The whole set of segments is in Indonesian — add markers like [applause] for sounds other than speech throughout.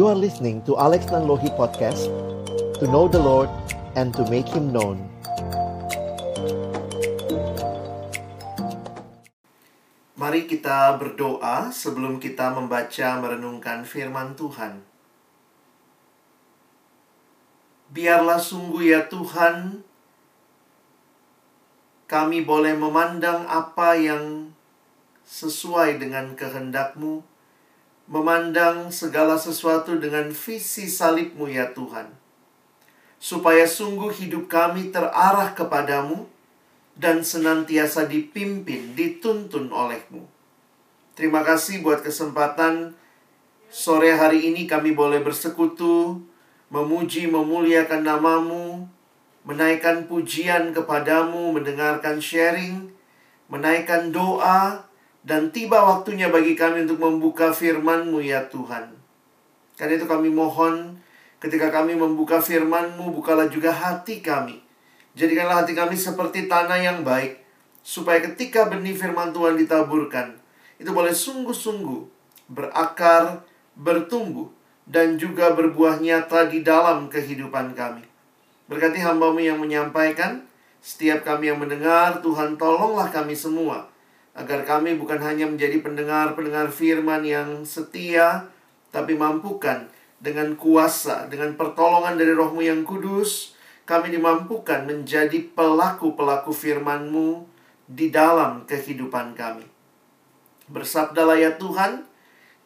You are listening to Alex Nanlohi Podcast To know the Lord and to make Him known Mari kita berdoa sebelum kita membaca merenungkan firman Tuhan. Biarlah sungguh ya Tuhan, kami boleh memandang apa yang sesuai dengan kehendak-Mu, memandang segala sesuatu dengan visi salib-Mu ya Tuhan. Supaya sungguh hidup kami terarah kepadamu, dan senantiasa dipimpin, dituntun olehmu. Terima kasih buat kesempatan sore hari ini kami boleh bersekutu, memuji, memuliakan namamu, menaikkan pujian kepadamu, mendengarkan sharing, menaikkan doa, dan tiba waktunya bagi kami untuk membuka firman-Mu ya Tuhan. Karena itu kami mohon ketika kami membuka firman-Mu, bukalah juga hati kami Jadikanlah hati kami seperti tanah yang baik, supaya ketika benih firman Tuhan ditaburkan, itu boleh sungguh-sungguh berakar, bertumbuh, dan juga berbuah nyata di dalam kehidupan kami. Berkati hambamu yang menyampaikan, setiap kami yang mendengar, Tuhan tolonglah kami semua, agar kami bukan hanya menjadi pendengar-pendengar firman yang setia, tapi mampukan dengan kuasa, dengan pertolongan dari rohmu yang kudus, kami dimampukan menjadi pelaku-pelaku firman-Mu di dalam kehidupan kami. Bersabdalah ya Tuhan,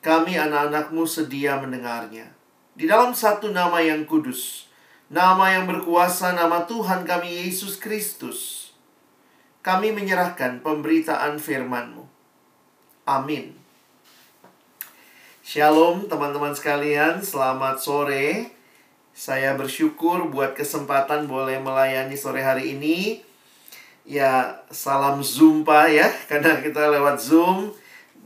kami anak-anak-Mu sedia mendengarnya. Di dalam satu nama yang kudus, nama yang berkuasa, nama Tuhan kami Yesus Kristus, kami menyerahkan pemberitaan firman-Mu. Amin. Shalom teman-teman sekalian, selamat sore. Saya bersyukur buat kesempatan boleh melayani sore hari ini. Ya, salam Zoom Pak ya, [laughs] karena kita lewat Zoom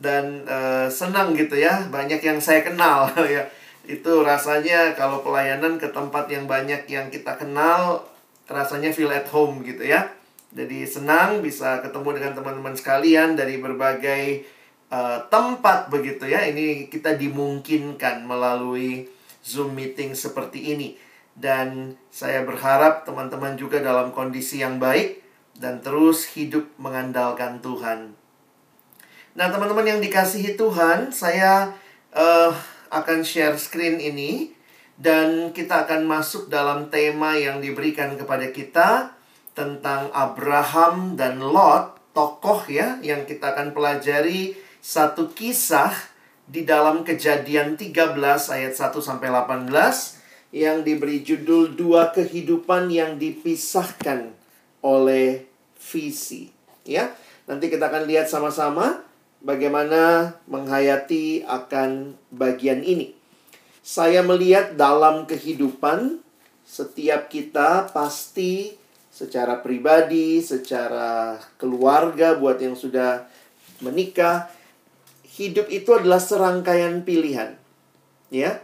dan uh, senang gitu ya, banyak yang saya kenal [laughs] ya. Itu rasanya kalau pelayanan ke tempat yang banyak yang kita kenal, rasanya feel at home gitu ya. Jadi senang bisa ketemu dengan teman-teman sekalian dari berbagai uh, tempat begitu ya. Ini kita dimungkinkan melalui Zoom meeting seperti ini. Dan saya berharap teman-teman juga dalam kondisi yang baik dan terus hidup mengandalkan Tuhan. Nah, teman-teman yang dikasihi Tuhan, saya uh, akan share screen ini dan kita akan masuk dalam tema yang diberikan kepada kita tentang Abraham dan Lot, tokoh ya yang kita akan pelajari satu kisah di dalam kejadian 13 ayat 1 sampai 18 yang diberi judul dua kehidupan yang dipisahkan oleh visi ya. Nanti kita akan lihat sama-sama bagaimana menghayati akan bagian ini. Saya melihat dalam kehidupan setiap kita pasti secara pribadi secara keluarga buat yang sudah menikah hidup itu adalah serangkaian pilihan. Ya.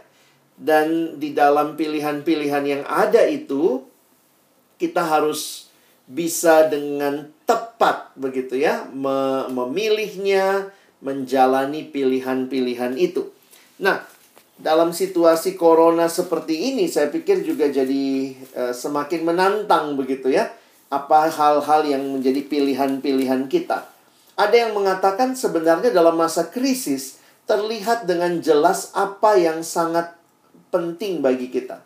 Dan di dalam pilihan-pilihan yang ada itu kita harus bisa dengan tepat begitu ya memilihnya, menjalani pilihan-pilihan itu. Nah, dalam situasi corona seperti ini saya pikir juga jadi uh, semakin menantang begitu ya. Apa hal-hal yang menjadi pilihan-pilihan kita. Ada yang mengatakan sebenarnya dalam masa krisis terlihat dengan jelas apa yang sangat penting bagi kita.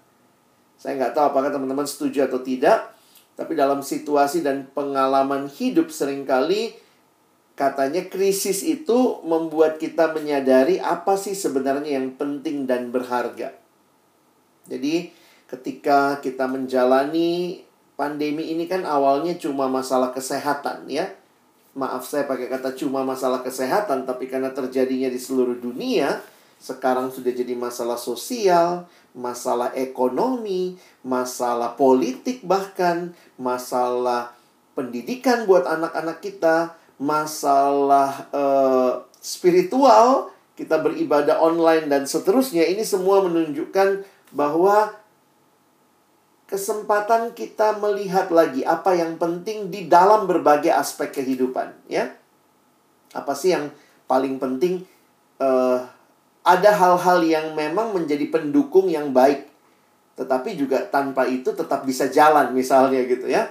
Saya nggak tahu apakah teman-teman setuju atau tidak, tapi dalam situasi dan pengalaman hidup sering kali katanya krisis itu membuat kita menyadari apa sih sebenarnya yang penting dan berharga. Jadi ketika kita menjalani pandemi ini kan awalnya cuma masalah kesehatan ya maaf saya pakai kata cuma masalah kesehatan, tapi karena terjadinya di seluruh dunia, sekarang sudah jadi masalah sosial, masalah ekonomi, masalah politik bahkan, masalah pendidikan buat anak-anak kita, masalah uh, spiritual, kita beribadah online dan seterusnya. Ini semua menunjukkan bahwa kesempatan kita melihat lagi apa yang penting di dalam berbagai aspek kehidupan, ya. Apa sih yang paling penting uh, ada hal-hal yang memang menjadi pendukung yang baik. Tetapi juga tanpa itu tetap bisa jalan misalnya gitu ya.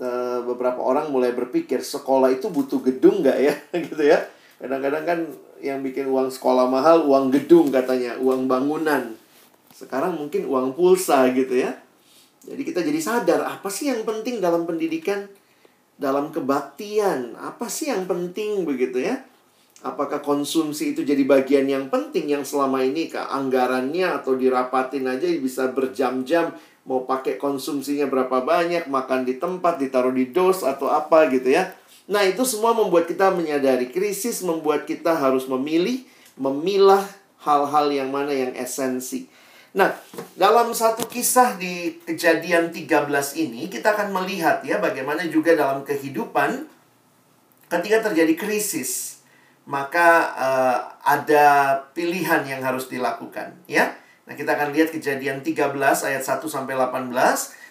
E, beberapa orang mulai berpikir sekolah itu butuh gedung nggak ya [laughs] gitu ya. Kadang-kadang kan yang bikin uang sekolah mahal uang gedung katanya, uang bangunan. Sekarang mungkin uang pulsa gitu ya. Jadi kita jadi sadar apa sih yang penting dalam pendidikan, dalam kebaktian, apa sih yang penting begitu ya? Apakah konsumsi itu jadi bagian yang penting yang selama ini ke anggarannya atau dirapatin aja bisa berjam-jam mau pakai konsumsinya berapa banyak, makan di tempat, ditaruh di dos atau apa gitu ya. Nah, itu semua membuat kita menyadari krisis membuat kita harus memilih, memilah hal-hal yang mana yang esensi. Nah, dalam satu kisah di kejadian 13 ini, kita akan melihat ya bagaimana juga dalam kehidupan ketika terjadi krisis maka uh, ada pilihan yang harus dilakukan ya. Nah, kita akan lihat kejadian 13 ayat 1 sampai 18.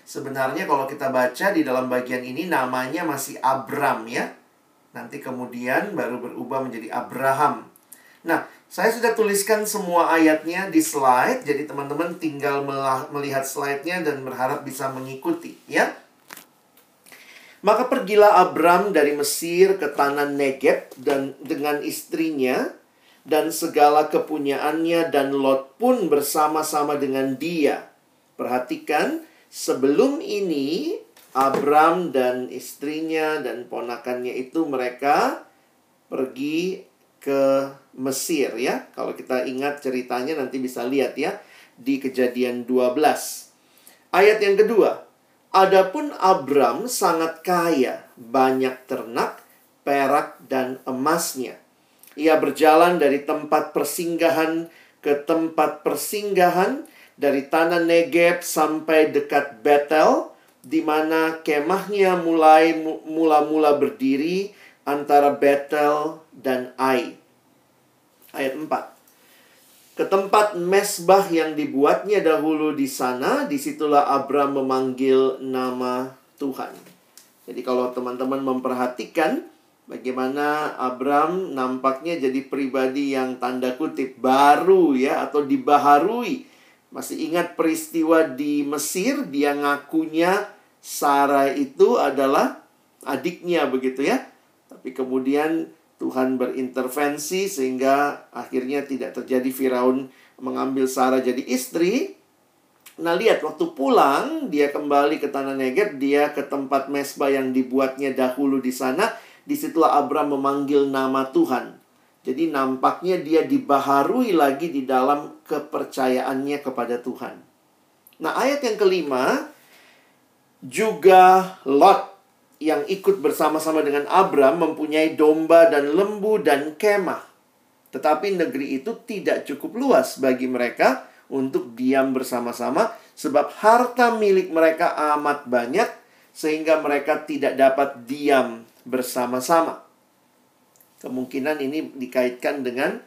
Sebenarnya kalau kita baca di dalam bagian ini namanya masih Abram ya. Nanti kemudian baru berubah menjadi Abraham. Nah, saya sudah tuliskan semua ayatnya di slide, jadi teman-teman tinggal melihat slide-nya dan berharap bisa mengikuti, ya. Maka pergilah Abram dari Mesir ke tanah Negeb dan dengan istrinya dan segala kepunyaannya dan Lot pun bersama-sama dengan dia. Perhatikan, sebelum ini Abram dan istrinya dan ponakannya itu mereka pergi ke Mesir ya. Kalau kita ingat ceritanya nanti bisa lihat ya di Kejadian 12. Ayat yang kedua, Adapun Abram sangat kaya, banyak ternak, perak, dan emasnya. Ia berjalan dari tempat persinggahan ke tempat persinggahan, dari tanah Negeb sampai dekat Betel, di mana kemahnya mulai mula-mula berdiri antara Betel dan Ai. Ayat 4 ke tempat mesbah yang dibuatnya dahulu di sana, di situlah Abram memanggil nama Tuhan. Jadi kalau teman-teman memperhatikan bagaimana Abram nampaknya jadi pribadi yang tanda kutip baru ya atau dibaharui. Masih ingat peristiwa di Mesir, dia ngakunya Sarah itu adalah adiknya begitu ya. Tapi kemudian Tuhan berintervensi sehingga akhirnya tidak terjadi Firaun mengambil Sarah jadi istri. Nah, lihat waktu pulang dia kembali ke tanah Negeb, dia ke tempat mesbah yang dibuatnya dahulu di sana. Di situlah Abram memanggil nama Tuhan. Jadi nampaknya dia dibaharui lagi di dalam kepercayaannya kepada Tuhan. Nah, ayat yang kelima juga Lot yang ikut bersama-sama dengan Abram mempunyai domba dan lembu dan kemah. Tetapi negeri itu tidak cukup luas bagi mereka untuk diam bersama-sama sebab harta milik mereka amat banyak sehingga mereka tidak dapat diam bersama-sama. Kemungkinan ini dikaitkan dengan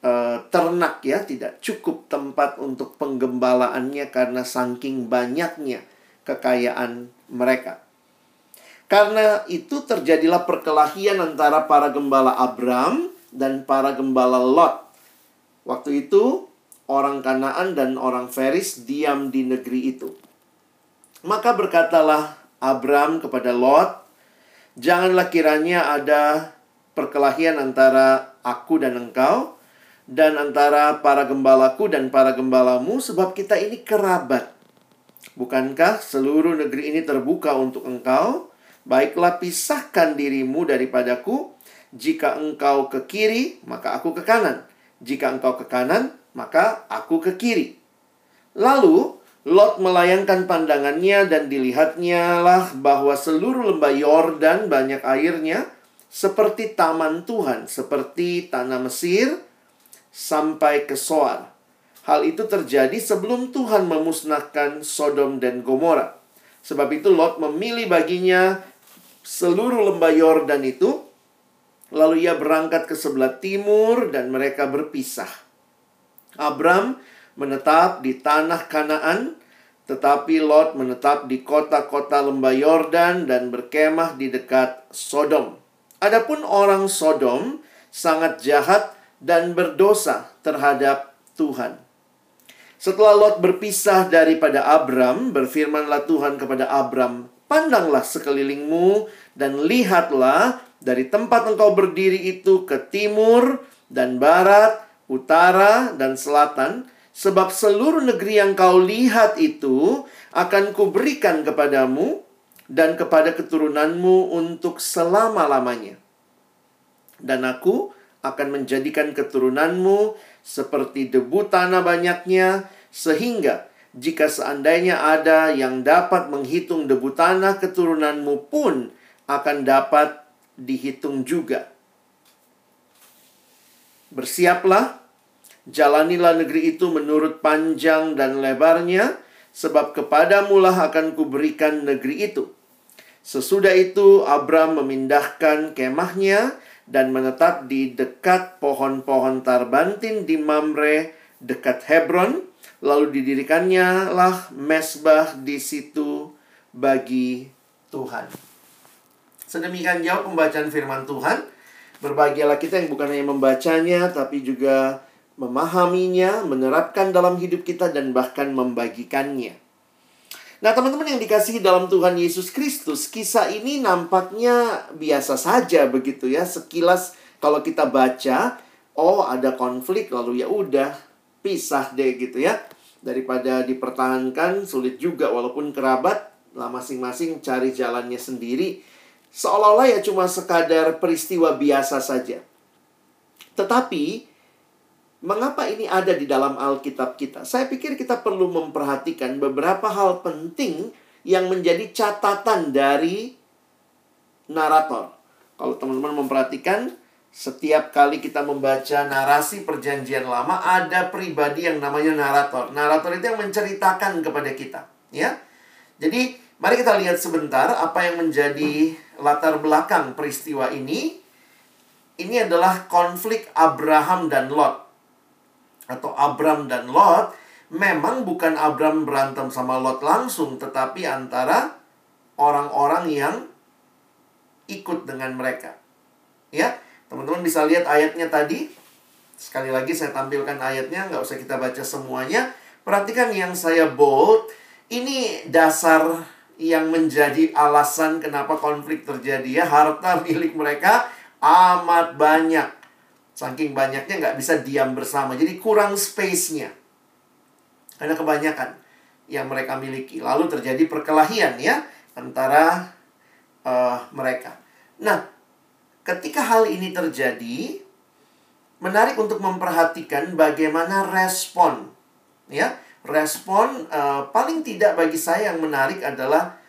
uh, ternak ya, tidak cukup tempat untuk penggembalaannya karena saking banyaknya kekayaan mereka. Karena itu terjadilah perkelahian antara para gembala Abram dan para gembala Lot. Waktu itu orang Kanaan dan orang Feris diam di negeri itu. Maka berkatalah Abram kepada Lot, "Janganlah kiranya ada perkelahian antara aku dan engkau dan antara para gembalaku dan para gembalamu sebab kita ini kerabat. Bukankah seluruh negeri ini terbuka untuk engkau?" Baiklah pisahkan dirimu daripadaku. Jika engkau ke kiri, maka aku ke kanan. Jika engkau ke kanan, maka aku ke kiri. Lalu Lot melayangkan pandangannya dan dilihatnya lah bahwa seluruh lembah Yordan banyak airnya seperti taman Tuhan, seperti tanah Mesir sampai ke Soar. Hal itu terjadi sebelum Tuhan memusnahkan Sodom dan Gomora. Sebab itu Lot memilih baginya seluruh lembah Yordan itu. Lalu ia berangkat ke sebelah timur dan mereka berpisah. Abram menetap di tanah Kanaan, tetapi Lot menetap di kota-kota lembah Yordan dan berkemah di dekat Sodom. Adapun orang Sodom sangat jahat dan berdosa, terhadap Tuhan. Setelah Lot berpisah daripada Abram, berfirmanlah Tuhan kepada Abram, "Pandanglah sekelilingmu dan lihatlah dari tempat engkau berdiri itu ke timur dan barat, utara dan selatan, sebab seluruh negeri yang kau lihat itu akan kuberikan kepadamu dan kepada keturunanmu untuk selama-lamanya. Dan aku akan menjadikan keturunanmu seperti debu tanah banyaknya, sehingga jika seandainya ada yang dapat menghitung debu tanah keturunanmu pun akan dapat dihitung juga. Bersiaplah, jalanilah negeri itu menurut panjang dan lebarnya, sebab kepadamulah akan kuberikan negeri itu. Sesudah itu, Abram memindahkan kemahnya dan menetap di dekat pohon-pohon tarbantin di Mamre, dekat Hebron. Lalu didirikannya lah mesbah di situ bagi Tuhan. Sedemikian jauh pembacaan firman Tuhan. Berbahagialah kita yang bukan hanya membacanya, tapi juga memahaminya, menerapkan dalam hidup kita, dan bahkan membagikannya. Nah, teman-teman yang dikasihi dalam Tuhan Yesus Kristus, kisah ini nampaknya biasa saja begitu ya. Sekilas kalau kita baca, oh ada konflik lalu ya udah pisah deh gitu ya. Daripada dipertahankan sulit juga walaupun kerabat lah masing-masing cari jalannya sendiri. Seolah-olah ya cuma sekadar peristiwa biasa saja. Tetapi Mengapa ini ada di dalam Alkitab kita? Saya pikir kita perlu memperhatikan beberapa hal penting yang menjadi catatan dari narator. Kalau teman-teman memperhatikan, setiap kali kita membaca narasi perjanjian lama, ada pribadi yang namanya narator. Narator itu yang menceritakan kepada kita. ya. Jadi, mari kita lihat sebentar apa yang menjadi latar belakang peristiwa ini. Ini adalah konflik Abraham dan Lot atau Abram dan Lot memang bukan Abram berantem sama Lot langsung tetapi antara orang-orang yang ikut dengan mereka. Ya, teman-teman bisa lihat ayatnya tadi. Sekali lagi saya tampilkan ayatnya, nggak usah kita baca semuanya. Perhatikan yang saya bold, ini dasar yang menjadi alasan kenapa konflik terjadi ya. Harta milik mereka amat banyak. Saking banyaknya nggak bisa diam bersama. Jadi kurang space-nya. Karena kebanyakan yang mereka miliki. Lalu terjadi perkelahian ya antara uh, mereka. Nah, ketika hal ini terjadi, menarik untuk memperhatikan bagaimana respon. Ya, respon uh, paling tidak bagi saya yang menarik adalah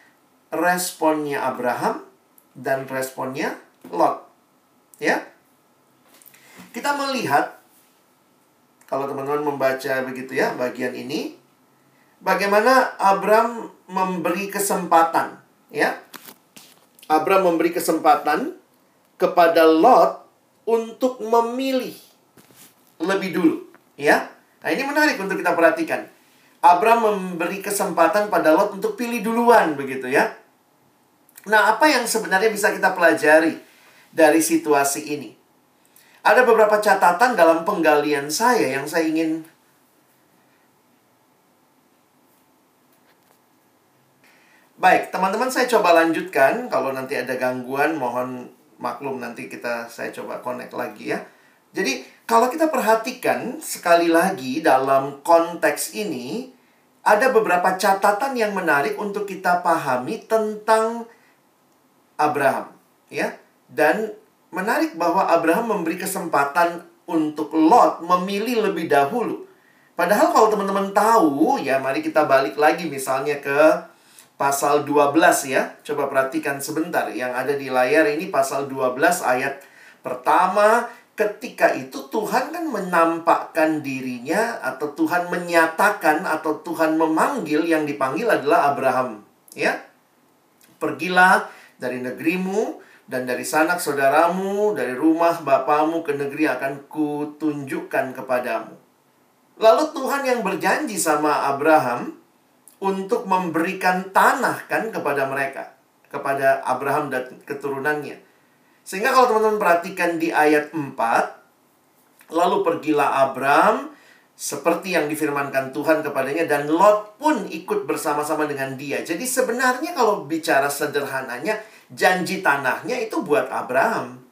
responnya Abraham dan responnya Lot. Ya, kita melihat kalau teman-teman membaca begitu ya bagian ini bagaimana Abram memberi kesempatan ya. Abram memberi kesempatan kepada Lot untuk memilih lebih dulu ya. Nah, ini menarik untuk kita perhatikan. Abram memberi kesempatan pada Lot untuk pilih duluan begitu ya. Nah, apa yang sebenarnya bisa kita pelajari dari situasi ini? Ada beberapa catatan dalam penggalian saya yang saya ingin Baik, teman-teman saya coba lanjutkan. Kalau nanti ada gangguan, mohon maklum nanti kita saya coba connect lagi ya. Jadi, kalau kita perhatikan sekali lagi dalam konteks ini, ada beberapa catatan yang menarik untuk kita pahami tentang Abraham, ya. Dan Menarik bahwa Abraham memberi kesempatan untuk Lot memilih lebih dahulu. Padahal kalau teman-teman tahu, ya mari kita balik lagi misalnya ke pasal 12 ya. Coba perhatikan sebentar. Yang ada di layar ini pasal 12 ayat pertama. Ketika itu Tuhan kan menampakkan dirinya atau Tuhan menyatakan atau Tuhan memanggil yang dipanggil adalah Abraham. Ya. Pergilah dari negerimu dan dari sanak saudaramu, dari rumah bapamu ke negeri akan kutunjukkan kepadamu. Lalu Tuhan yang berjanji sama Abraham untuk memberikan tanah kan kepada mereka, kepada Abraham dan keturunannya. Sehingga kalau teman-teman perhatikan di ayat 4, Lalu pergilah Abram seperti yang difirmankan Tuhan kepadanya dan Lot pun ikut bersama-sama dengan dia. Jadi sebenarnya kalau bicara sederhananya janji tanahnya itu buat Abraham.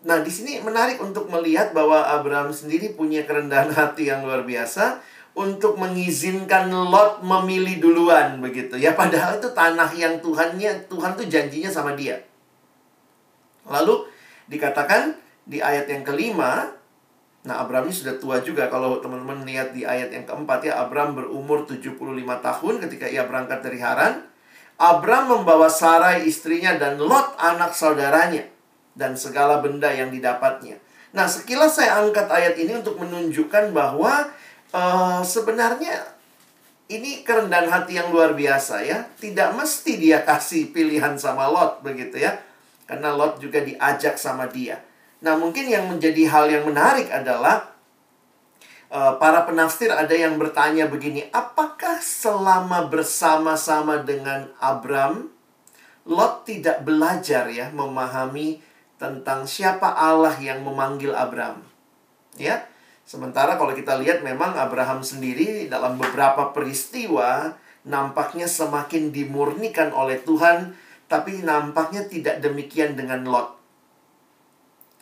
Nah, di sini menarik untuk melihat bahwa Abraham sendiri punya kerendahan [laughs] hati yang luar biasa untuk mengizinkan Lot memilih duluan begitu ya padahal itu tanah yang Tuhannya Tuhan tuh janjinya sama dia. Lalu dikatakan di ayat yang kelima Nah, Abram ini sudah tua juga. Kalau teman-teman lihat di ayat yang keempat ya, Abram berumur 75 tahun ketika ia berangkat dari Haran. Abram membawa Sarai istrinya dan Lot anak saudaranya dan segala benda yang didapatnya. Nah, sekilas saya angkat ayat ini untuk menunjukkan bahwa uh, sebenarnya ini kerendahan hati yang luar biasa ya. Tidak mesti dia kasih pilihan sama Lot begitu ya. Karena Lot juga diajak sama dia. Nah, mungkin yang menjadi hal yang menarik adalah para penafsir ada yang bertanya begini, apakah selama bersama-sama dengan Abram, Lot tidak belajar ya memahami tentang siapa Allah yang memanggil Abram? Ya. Sementara kalau kita lihat memang Abraham sendiri dalam beberapa peristiwa nampaknya semakin dimurnikan oleh Tuhan, tapi nampaknya tidak demikian dengan Lot.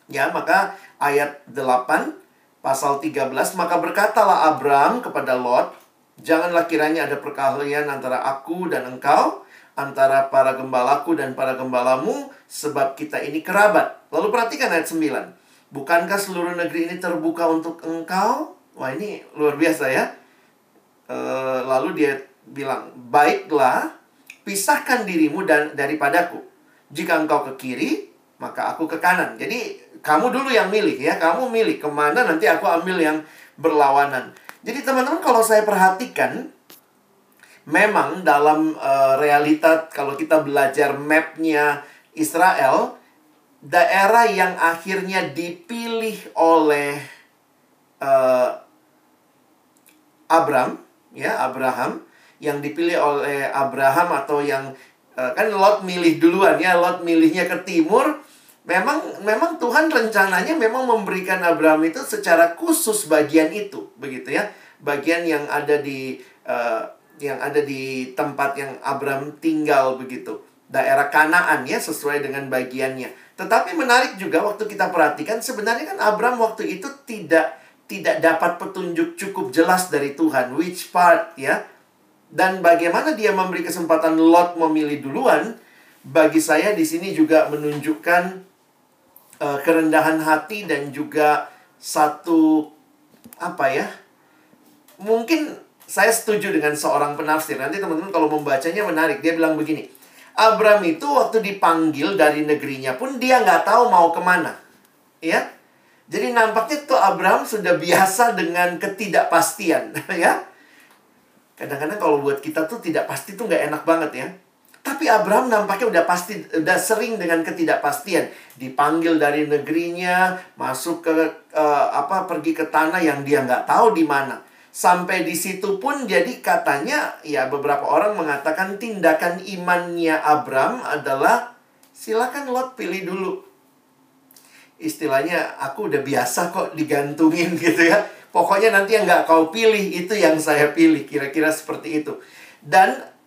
Ya, maka ayat 8 pasal 13 maka berkatalah Abram kepada Lot, janganlah kiranya ada perkelahian antara aku dan engkau, antara para gembalaku dan para gembalamu, sebab kita ini kerabat. Lalu perhatikan ayat 9. Bukankah seluruh negeri ini terbuka untuk engkau? Wah, ini luar biasa ya. E, lalu dia bilang, "Baiklah, pisahkan dirimu dan daripadaku. Jika engkau ke kiri, maka aku ke kanan." Jadi kamu dulu yang milih ya, kamu milih ke mana nanti aku ambil yang berlawanan. Jadi teman-teman kalau saya perhatikan, memang dalam uh, realita kalau kita belajar mapnya Israel, daerah yang akhirnya dipilih oleh uh, Abram, ya Abraham, yang dipilih oleh Abraham atau yang uh, kan Lot milih duluan ya, Lot milihnya ke timur, Memang memang Tuhan rencananya memang memberikan Abraham itu secara khusus bagian itu, begitu ya. Bagian yang ada di uh, yang ada di tempat yang Abraham tinggal begitu. Daerah Kanaan ya sesuai dengan bagiannya. Tetapi menarik juga waktu kita perhatikan sebenarnya kan Abraham waktu itu tidak tidak dapat petunjuk cukup jelas dari Tuhan which part ya. Dan bagaimana dia memberi kesempatan Lot memilih duluan, bagi saya di sini juga menunjukkan uh, kerendahan hati dan juga satu apa ya? Mungkin saya setuju dengan seorang penafsir. Nanti teman-teman kalau membacanya menarik. Dia bilang begini. Abram itu waktu dipanggil dari negerinya pun dia nggak tahu mau ke mana. Ya. Jadi nampaknya tuh Abraham sudah biasa dengan ketidakpastian. [laughs] ya. Kadang-kadang kalau buat kita tuh tidak pasti tuh nggak enak banget ya. Tapi Abraham nampaknya udah pasti udah sering dengan ketidakpastian, dipanggil dari negerinya, masuk ke uh, apa pergi ke tanah yang dia nggak tahu di mana. Sampai di situ pun jadi katanya ya beberapa orang mengatakan tindakan imannya Abraham adalah silakan Lot pilih dulu. Istilahnya aku udah biasa kok digantungin [laughs] gitu ya. Pokoknya nanti yang nggak kau pilih itu yang saya pilih kira-kira seperti itu. Dan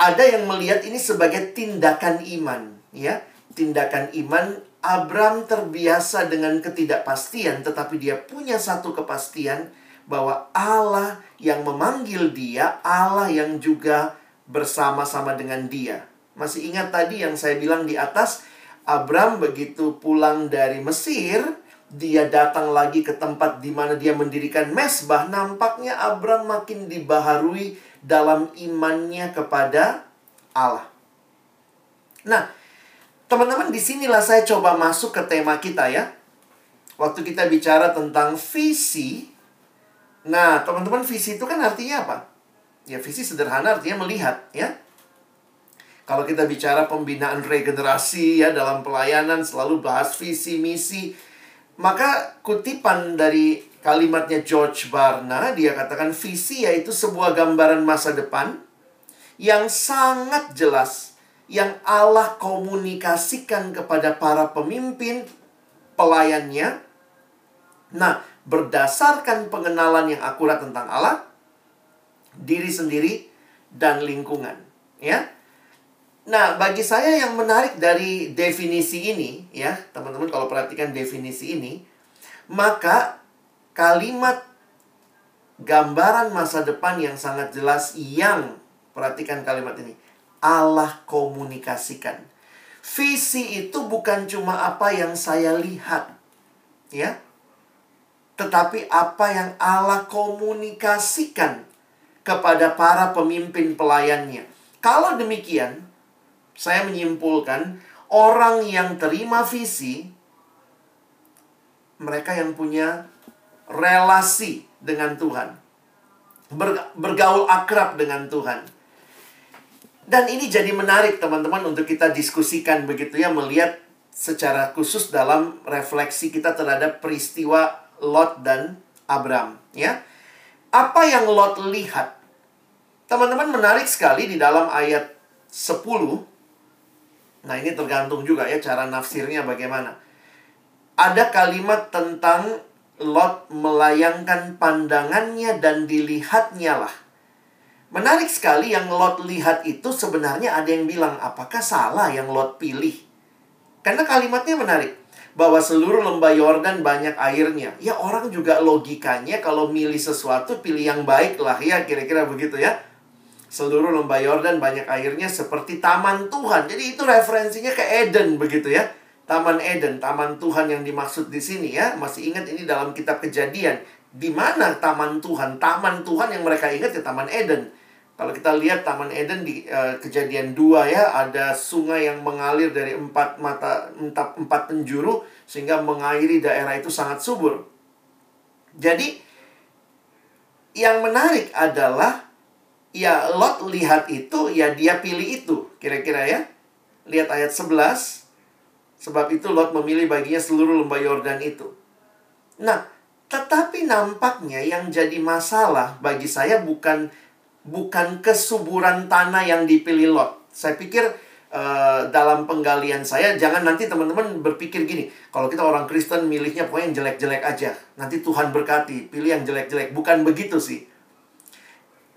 ada yang melihat ini sebagai tindakan iman, ya. Tindakan iman Abram terbiasa dengan ketidakpastian tetapi dia punya satu kepastian bahwa Allah yang memanggil dia, Allah yang juga bersama-sama dengan dia. Masih ingat tadi yang saya bilang di atas, Abram begitu pulang dari Mesir, dia datang lagi ke tempat di mana dia mendirikan mesbah, nampaknya Abram makin dibaharui dalam imannya kepada Allah. Nah, teman-teman di sinilah saya coba masuk ke tema kita ya. Waktu kita bicara tentang visi, nah teman-teman visi itu kan artinya apa? Ya visi sederhana artinya melihat ya. Kalau kita bicara pembinaan regenerasi ya dalam pelayanan selalu bahas visi misi, maka kutipan dari kalimatnya George Barna dia katakan visi yaitu sebuah gambaran masa depan yang sangat jelas yang Allah komunikasikan kepada para pemimpin pelayannya Nah, berdasarkan pengenalan yang akurat tentang Allah, diri sendiri dan lingkungan, ya. Nah, bagi saya yang menarik dari definisi ini, ya, teman-teman kalau perhatikan definisi ini, maka kalimat gambaran masa depan yang sangat jelas yang perhatikan kalimat ini, Allah komunikasikan. Visi itu bukan cuma apa yang saya lihat, ya, tetapi apa yang Allah komunikasikan kepada para pemimpin pelayannya. Kalau demikian, saya menyimpulkan orang yang terima visi, mereka yang punya relasi dengan Tuhan, bergaul akrab dengan Tuhan. Dan ini jadi menarik teman-teman untuk kita diskusikan begitu ya, melihat secara khusus dalam refleksi kita terhadap peristiwa Lot dan Abram, ya. Apa yang Lot lihat? Teman-teman menarik sekali di dalam ayat 10. Nah, ini tergantung juga ya cara nafsirnya bagaimana. Ada kalimat tentang Lot melayangkan pandangannya dan dilihatnya lah. Menarik sekali yang Lot lihat itu sebenarnya ada yang bilang, apakah salah yang Lot pilih? Karena kalimatnya menarik bahwa seluruh lembah Yordan banyak airnya. Ya orang juga logikanya kalau milih sesuatu pilih yang baik lah ya kira-kira begitu ya. Seluruh lembah Yordan banyak airnya seperti taman Tuhan. Jadi itu referensinya ke Eden begitu ya. Taman Eden, taman Tuhan yang dimaksud di sini ya. Masih ingat ini dalam kitab Kejadian. Di mana taman Tuhan? Taman Tuhan yang mereka ingat ya Taman Eden. Kalau kita lihat Taman Eden di uh, kejadian dua ya, ada sungai yang mengalir dari empat mata empat, empat penjuru sehingga mengairi daerah itu sangat subur. Jadi yang menarik adalah ya Lot lihat itu ya dia pilih itu kira-kira ya. Lihat ayat 11. Sebab itu Lot memilih baginya seluruh lembah Yordan itu. Nah, tetapi nampaknya yang jadi masalah bagi saya bukan bukan kesuburan tanah yang dipilih Lot. Saya pikir uh, dalam penggalian saya jangan nanti teman-teman berpikir gini, kalau kita orang Kristen milihnya pokoknya yang jelek-jelek aja. Nanti Tuhan berkati, pilih yang jelek-jelek. Bukan begitu sih.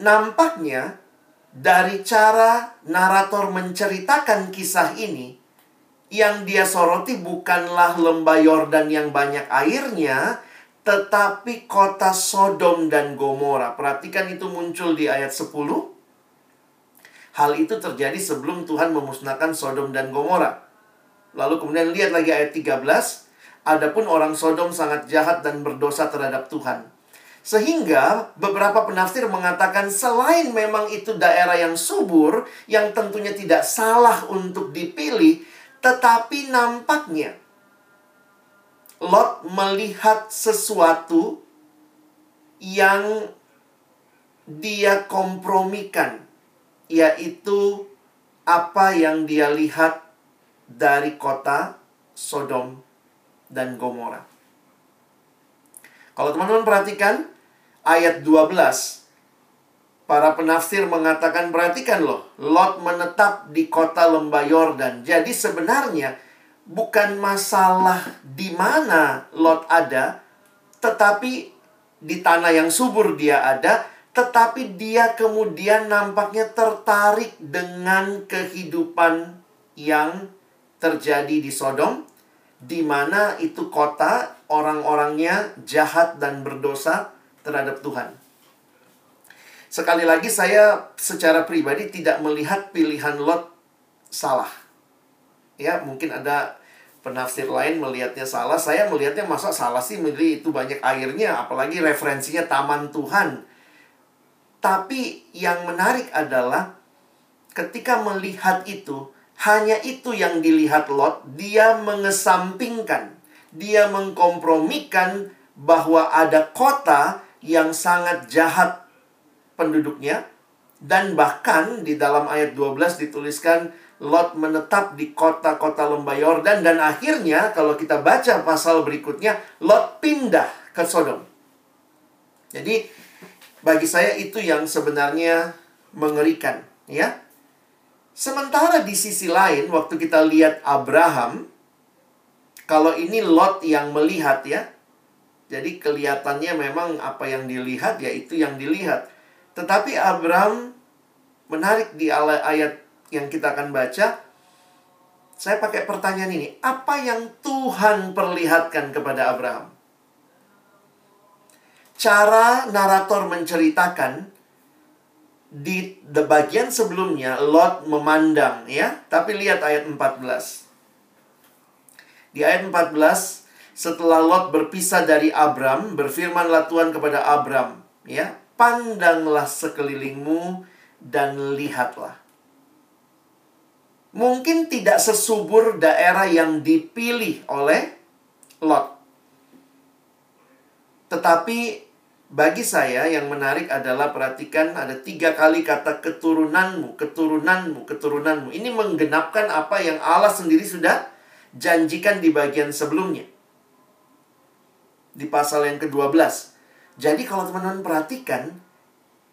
Nampaknya dari cara narator menceritakan kisah ini yang dia soroti bukanlah lembah Yordan yang banyak airnya, tetapi kota Sodom dan Gomora. Perhatikan itu muncul di ayat 10. Hal itu terjadi sebelum Tuhan memusnahkan Sodom dan Gomora. Lalu kemudian lihat lagi ayat 13. Adapun orang Sodom sangat jahat dan berdosa terhadap Tuhan. Sehingga beberapa penafsir mengatakan selain memang itu daerah yang subur, yang tentunya tidak salah untuk dipilih, tetapi nampaknya Lot melihat sesuatu yang dia kompromikan, yaitu apa yang dia lihat dari kota Sodom dan Gomora. Kalau teman-teman perhatikan ayat 12, para penafsir mengatakan perhatikan loh, Lot menetap di kota lembah Yordan. Jadi sebenarnya bukan masalah di mana Lot ada, tetapi di tanah yang subur dia ada, tetapi dia kemudian nampaknya tertarik dengan kehidupan yang terjadi di Sodom, di mana itu kota orang-orangnya jahat dan berdosa terhadap Tuhan. Sekali lagi saya secara pribadi tidak melihat pilihan Lot salah. Ya mungkin ada penafsir lain melihatnya salah. Saya melihatnya masa salah sih milih itu banyak airnya apalagi referensinya taman Tuhan. Tapi yang menarik adalah ketika melihat itu hanya itu yang dilihat Lot. Dia mengesampingkan dia mengkompromikan bahwa ada kota yang sangat jahat penduduknya dan bahkan di dalam ayat 12 dituliskan Lot menetap di kota-kota lembah Yordan dan akhirnya kalau kita baca pasal berikutnya Lot pindah ke Sodom. Jadi bagi saya itu yang sebenarnya mengerikan, ya. Sementara di sisi lain waktu kita lihat Abraham kalau ini Lot yang melihat ya. Jadi kelihatannya memang apa yang dilihat ya itu yang dilihat. Tetapi Abraham menarik di ayat yang kita akan baca. Saya pakai pertanyaan ini, apa yang Tuhan perlihatkan kepada Abraham? Cara narator menceritakan di the bagian sebelumnya Lot memandang ya, tapi lihat ayat 14. Di ayat 14 setelah Lot berpisah dari Abram, berfirmanlah Tuhan kepada Abram, ya, pandanglah sekelilingmu dan lihatlah. Mungkin tidak sesubur daerah yang dipilih oleh Lot. Tetapi bagi saya yang menarik adalah perhatikan ada tiga kali kata keturunanmu, keturunanmu, keturunanmu. Ini menggenapkan apa yang Allah sendiri sudah janjikan di bagian sebelumnya. Di pasal yang ke-12. Jadi kalau teman-teman perhatikan,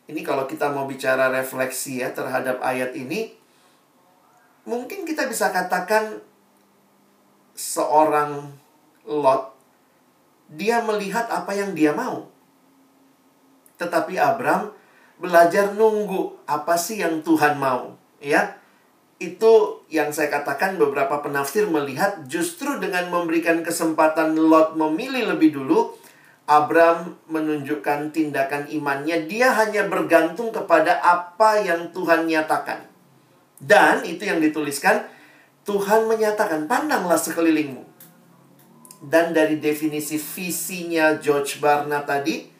ini kalau kita mau bicara refleksi ya terhadap ayat ini, mungkin kita bisa katakan seorang Lot, dia melihat apa yang dia mau tetapi Abram belajar nunggu apa sih yang Tuhan mau, ya. Itu yang saya katakan beberapa penafsir melihat justru dengan memberikan kesempatan Lot memilih lebih dulu, Abram menunjukkan tindakan imannya, dia hanya bergantung kepada apa yang Tuhan nyatakan. Dan itu yang dituliskan, Tuhan menyatakan, pandanglah sekelilingmu. Dan dari definisi visinya George Barna tadi,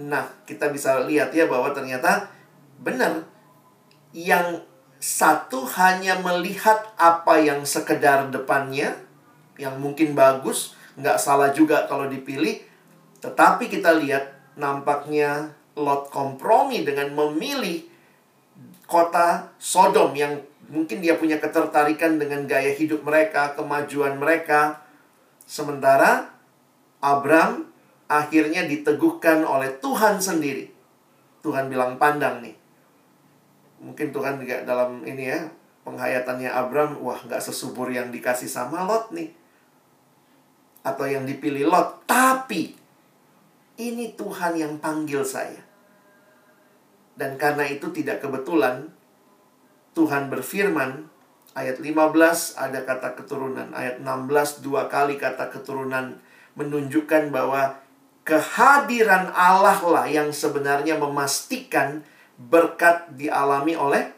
Nah, kita bisa lihat ya bahwa ternyata benar yang satu hanya melihat apa yang sekedar depannya, yang mungkin bagus, nggak salah juga kalau dipilih. Tetapi kita lihat nampaknya Lot kompromi dengan memilih kota Sodom yang mungkin dia punya ketertarikan dengan gaya hidup mereka, kemajuan mereka. Sementara Abram akhirnya diteguhkan oleh Tuhan sendiri. Tuhan bilang pandang nih. Mungkin Tuhan juga dalam ini ya, penghayatannya Abram, wah nggak sesubur yang dikasih sama Lot nih. Atau yang dipilih Lot. Tapi, ini Tuhan yang panggil saya. Dan karena itu tidak kebetulan, Tuhan berfirman, ayat 15 ada kata keturunan, ayat 16 dua kali kata keturunan menunjukkan bahwa kehadiran Allah lah yang sebenarnya memastikan berkat dialami oleh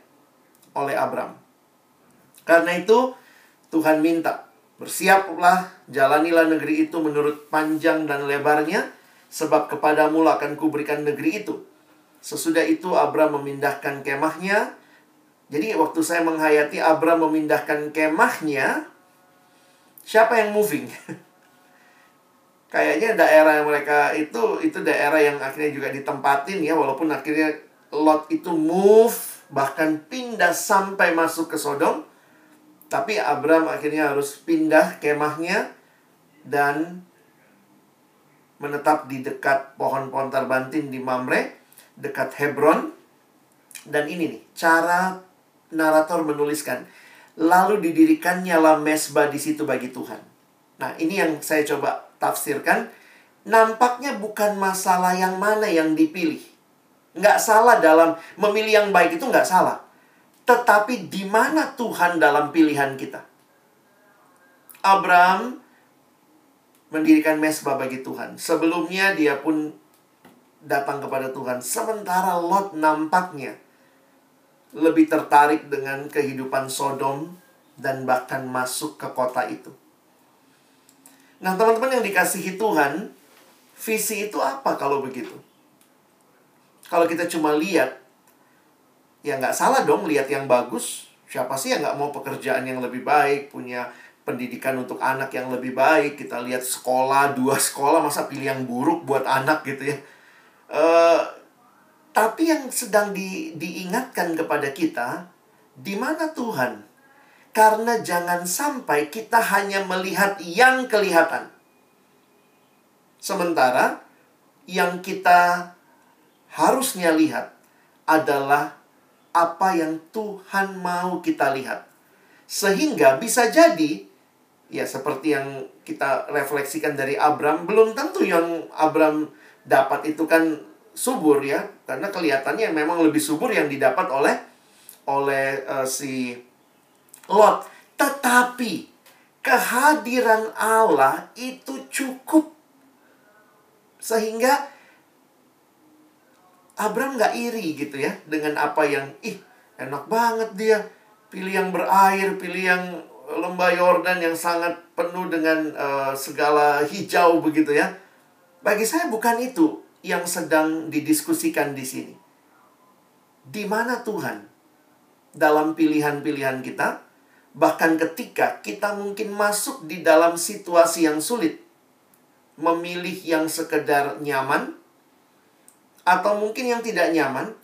oleh Abram. Karena itu Tuhan minta, bersiaplah, jalanilah negeri itu menurut panjang dan lebarnya, sebab kepadamu akan kuberikan negeri itu. Sesudah itu Abram memindahkan kemahnya. Jadi waktu saya menghayati Abram memindahkan kemahnya, siapa yang moving? [laughs] kayaknya daerah yang mereka itu itu daerah yang akhirnya juga ditempatin ya walaupun akhirnya Lot itu move bahkan pindah sampai masuk ke Sodom tapi Abram akhirnya harus pindah kemahnya dan menetap di dekat pohon-pohon terbantin di Mamre dekat Hebron dan ini nih cara narator menuliskan lalu didirikannya lah mesbah di situ bagi Tuhan nah ini yang saya coba tafsirkan, nampaknya bukan masalah yang mana yang dipilih. Nggak salah dalam memilih yang baik itu nggak salah. Tetapi di mana Tuhan dalam pilihan kita? Abraham mendirikan mesbah bagi Tuhan. Sebelumnya dia pun datang kepada Tuhan. Sementara Lot nampaknya lebih tertarik dengan kehidupan Sodom dan bahkan masuk ke kota itu. Nah, teman-teman yang dikasihi Tuhan, visi itu apa kalau begitu? Kalau kita cuma lihat, ya nggak salah dong lihat yang bagus. Siapa sih yang nggak mau pekerjaan yang lebih baik, punya pendidikan untuk anak yang lebih baik. Kita lihat sekolah, dua sekolah, masa pilih yang buruk buat anak gitu ya. Uh, tapi yang sedang di, diingatkan kepada kita, di mana Tuhan? Karena jangan sampai kita hanya melihat yang kelihatan. Sementara yang kita harusnya lihat adalah apa yang Tuhan mau kita lihat. Sehingga bisa jadi Ya, seperti yang kita refleksikan dari Abram, belum tentu yang Abram dapat itu kan subur ya, karena kelihatannya memang lebih subur yang didapat oleh oleh uh, si Lot. Tetapi kehadiran Allah itu cukup sehingga Abram nggak iri gitu ya dengan apa yang ih enak banget dia pilih yang berair, pilih yang lembah Yordan yang sangat penuh dengan uh, segala hijau begitu ya. Bagi saya bukan itu yang sedang didiskusikan di sini. Di mana Tuhan dalam pilihan-pilihan kita, bahkan ketika kita mungkin masuk di dalam situasi yang sulit, memilih yang sekedar nyaman, atau mungkin yang tidak nyaman,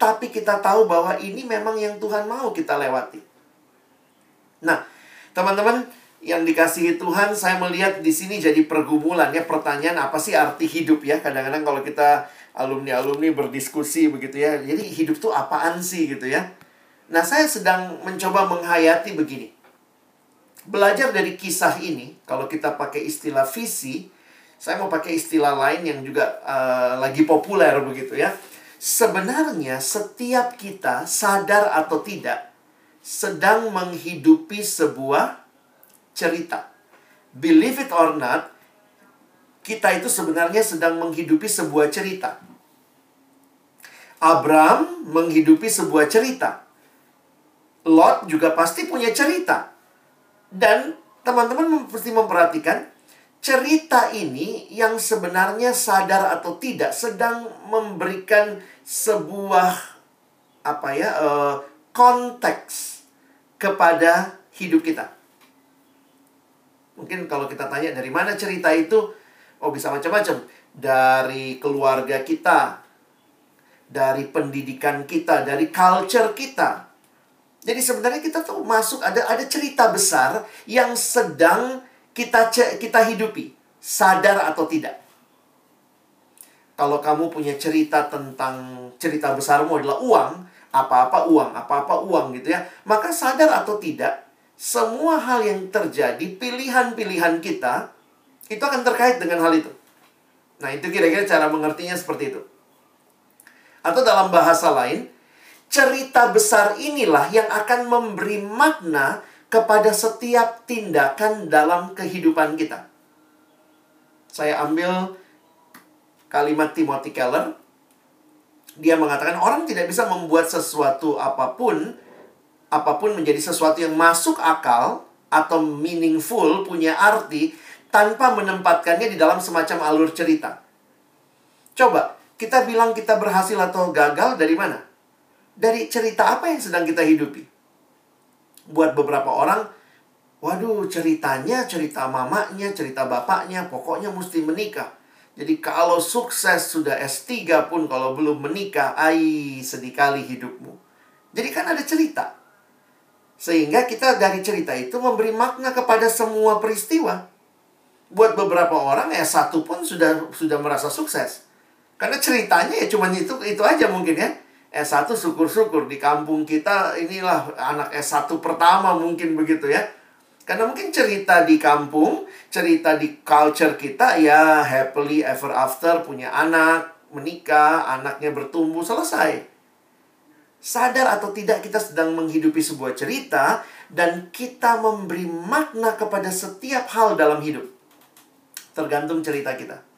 tapi kita tahu bahwa ini memang yang Tuhan mau kita lewati. Nah, teman-teman yang dikasihi Tuhan, saya melihat di sini jadi pergumulan ya pertanyaan apa sih arti hidup ya? Kadang-kadang kalau kita alumni-alumni berdiskusi begitu ya. Jadi hidup tuh apaan sih gitu ya? Nah, saya sedang mencoba menghayati begini. Belajar dari kisah ini, kalau kita pakai istilah visi, saya mau pakai istilah lain yang juga uh, lagi populer begitu ya. Sebenarnya setiap kita sadar atau tidak sedang menghidupi sebuah cerita. Believe it or not, kita itu sebenarnya sedang menghidupi sebuah cerita. Abraham menghidupi sebuah cerita. Lot juga pasti punya cerita. Dan teman-teman mesti memperhatikan cerita ini yang sebenarnya sadar atau tidak sedang memberikan sebuah apa ya uh, konteks kepada hidup kita. Mungkin kalau kita tanya dari mana cerita itu, oh bisa macam-macam. Dari keluarga kita, dari pendidikan kita, dari culture kita. Jadi sebenarnya kita tuh masuk ada ada cerita besar yang sedang kita kita hidupi, sadar atau tidak. Kalau kamu punya cerita tentang cerita besarmu adalah uang, apa-apa uang, apa-apa uang gitu ya, maka sadar atau tidak, semua hal yang terjadi, pilihan-pilihan kita, itu akan terkait dengan hal itu. Nah, itu kira-kira cara mengertinya seperti itu. Atau dalam bahasa lain, cerita besar inilah yang akan memberi makna kepada setiap tindakan dalam kehidupan kita. Saya ambil kalimat Timothy Keller. Dia mengatakan orang tidak bisa membuat sesuatu apa pun apa pun menjadi sesuatu yang masuk akal atau meaningful, punya arti tanpa menempatkannya di dalam semacam alur cerita. Coba, kita bilang kita berhasil atau gagal dari mana? Dari cerita apa yang sedang kita hidupi? Buat beberapa orang, waduh ceritanya cerita mamanya, cerita bapaknya, pokoknya mesti menikah. Jadi kalau sukses sudah S3 pun kalau belum menikah, ai sedih kali hidupmu. Jadi kan ada cerita. Sehingga kita dari cerita itu memberi makna kepada semua peristiwa. Buat beberapa orang ya satu pun sudah sudah merasa sukses. Karena ceritanya ya cuma itu itu aja mungkin ya. S1 syukur-syukur di kampung kita inilah anak S1 pertama mungkin begitu ya. Karena mungkin cerita di kampung, cerita di culture kita ya happily ever after punya anak, menikah, anaknya bertumbuh, selesai. Sadar atau tidak kita sedang menghidupi sebuah cerita dan kita memberi makna kepada setiap hal dalam hidup. Tergantung cerita kita.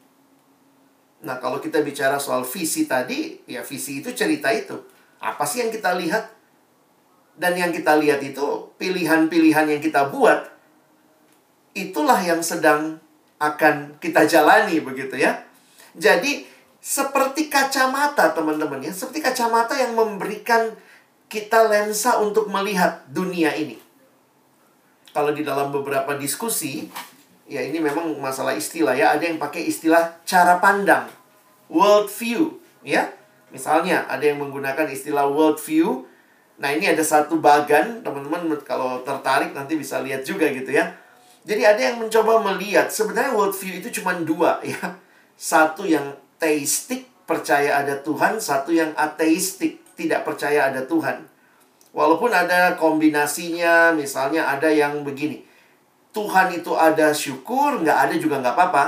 Nah, kalau kita bicara soal visi tadi, ya visi itu cerita itu. Apa sih yang kita lihat? Dan yang kita lihat itu pilihan-pilihan yang kita buat itulah yang sedang akan kita jalani begitu ya. Jadi seperti kacamata teman-teman ya, seperti kacamata yang memberikan kita lensa untuk melihat dunia ini. Kalau di dalam beberapa diskusi, ya ini memang masalah istilah ya. Ada yang pakai istilah cara pandang, world view, ya. Misalnya ada yang menggunakan istilah world view. Nah, ini ada satu bagan, teman-teman kalau tertarik nanti bisa lihat juga gitu ya. Jadi ada yang mencoba melihat sebenarnya world view itu cuma dua ya. Satu yang teistik, percaya ada Tuhan, satu yang ateistik, tidak percaya ada Tuhan. Walaupun ada kombinasinya, misalnya ada yang begini Tuhan itu ada syukur, nggak ada juga nggak apa-apa.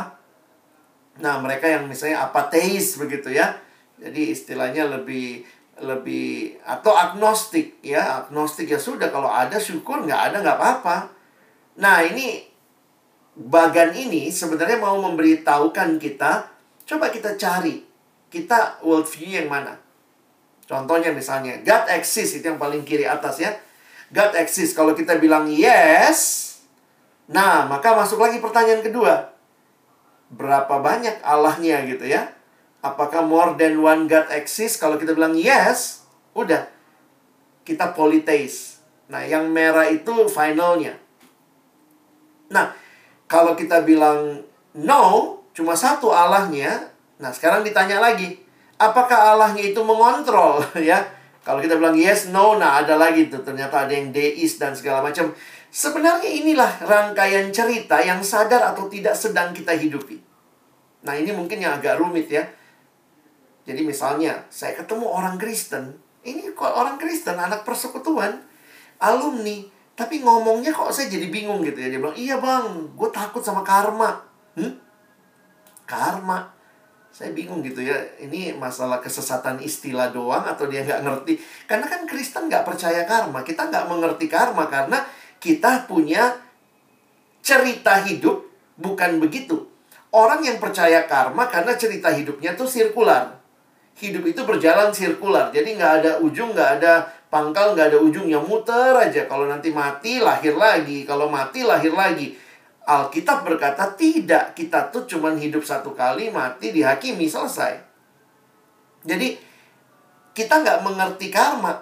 Nah, mereka yang misalnya apateis begitu ya. Jadi istilahnya lebih lebih atau agnostik ya. Agnostik ya sudah kalau ada syukur nggak ada nggak apa-apa. Nah ini bagan ini sebenarnya mau memberitahukan kita coba kita cari. Kita worldview yang mana? Contohnya misalnya God exists itu yang paling kiri atas ya. God exists. Kalau kita bilang yes nah maka masuk lagi pertanyaan kedua berapa banyak Allahnya gitu ya Apakah more than one God exists? Kalau kita bilang yes, udah. Kita polytheist. Nah, yang merah itu finalnya. Nah, kalau kita bilang no, cuma satu Allahnya. Nah, sekarang ditanya lagi. Apakah Allahnya itu mengontrol? [laughs] ya, kalau kita bilang yes, no, nah ada lagi tuh. Ternyata ada yang deis dan segala macam. Sebenarnya inilah rangkaian cerita yang sadar atau tidak sedang kita hidupi. Nah, ini mungkin yang agak rumit ya jadi misalnya, saya ketemu orang Kristen, ini kok orang Kristen, anak persekutuan, alumni, tapi ngomongnya kok saya jadi bingung gitu ya. Dia bilang, iya bang, gue takut sama karma. Hmm? Karma. Saya bingung gitu ya, ini masalah kesesatan istilah doang atau dia nggak ngerti. Karena kan Kristen nggak percaya karma. Kita nggak mengerti karma karena kita punya cerita hidup bukan begitu. Orang yang percaya karma karena cerita hidupnya tuh sirkular hidup itu berjalan sirkular. Jadi nggak ada ujung, nggak ada pangkal, nggak ada ujung. yang muter aja. Kalau nanti mati, lahir lagi. Kalau mati, lahir lagi. Alkitab berkata tidak. Kita tuh cuman hidup satu kali, mati, dihakimi, selesai. Jadi, kita nggak mengerti karma.